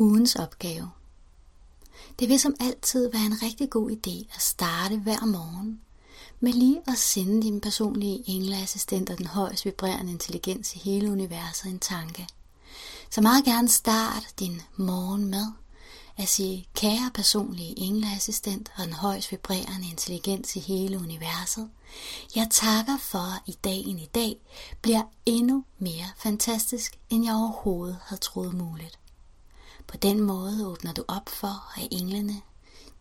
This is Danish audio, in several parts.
Ugens opgave. Det vil som altid være en rigtig god idé at starte hver morgen med lige at sende din personlige engleassistent og den højst vibrerende intelligens i hele universet en tanke. Så meget gerne start din morgen med at sige, kære personlige engleassistent og den højst vibrerende intelligens i hele universet, jeg takker for, at i dagen i dag bliver endnu mere fantastisk, end jeg overhovedet havde troet muligt. På den måde åbner du op for, at englene,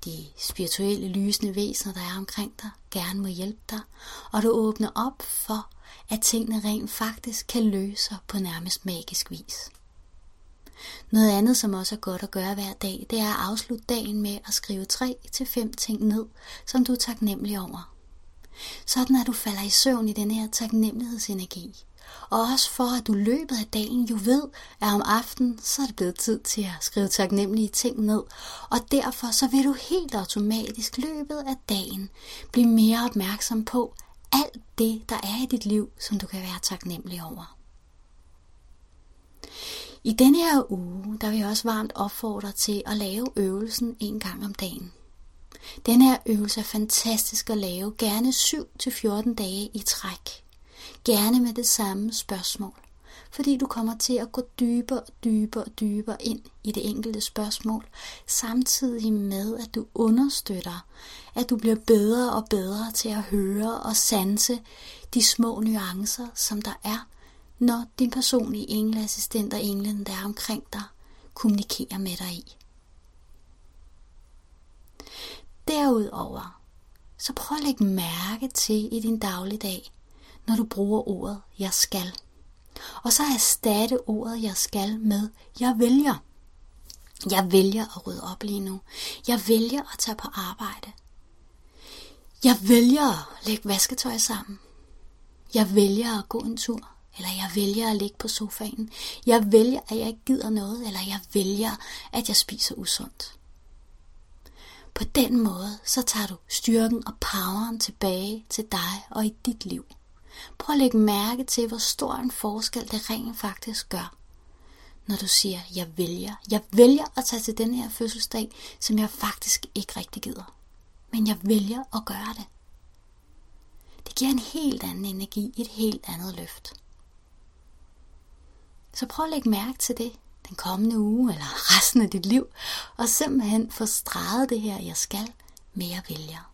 de spirituelle lysende væsener, der er omkring dig, gerne må hjælpe dig, og du åbner op for, at tingene rent faktisk kan løse sig på nærmest magisk vis. Noget andet, som også er godt at gøre hver dag, det er at afslutte dagen med at skrive 3-5 ting ned, som du er taknemmelig over. Sådan at du falder i søvn i den her taknemmelighedsenergi. Og også for, at du løbet af dagen jo ved, at om aftenen, så er det blevet tid til at skrive taknemmelige ting ned. Og derfor så vil du helt automatisk løbet af dagen blive mere opmærksom på alt det, der er i dit liv, som du kan være taknemmelig over. I denne her uge, der vil jeg også varmt opfordre til at lave øvelsen en gang om dagen. Den her øvelse er fantastisk at lave, gerne 7-14 dage i træk. Gerne med det samme spørgsmål, fordi du kommer til at gå dybere og dybere og dybere ind i det enkelte spørgsmål, samtidig med at du understøtter, at du bliver bedre og bedre til at høre og sanse de små nuancer, som der er, når din personlige engleassistent og englen, der er omkring dig, kommunikerer med dig i. Derudover, så prøv at lægge mærke til i din dagligdag, når du bruger ordet jeg skal. Og så erstatte ordet jeg skal med jeg vælger. Jeg vælger at rydde op lige nu. Jeg vælger at tage på arbejde. Jeg vælger at lægge vasketøj sammen. Jeg vælger at gå en tur. Eller jeg vælger at ligge på sofaen. Jeg vælger, at jeg ikke gider noget. Eller jeg vælger, at jeg spiser usundt. På den måde, så tager du styrken og poweren tilbage til dig og i dit liv. Prøv at lægge mærke til, hvor stor en forskel det rent faktisk gør. Når du siger, jeg vælger. Jeg vælger at tage til den her fødselsdag, som jeg faktisk ikke rigtig gider. Men jeg vælger at gøre det. Det giver en helt anden energi, et helt andet løft. Så prøv at lægge mærke til det den kommende uge eller resten af dit liv, og simpelthen få streget det her, jeg skal, mere vælger.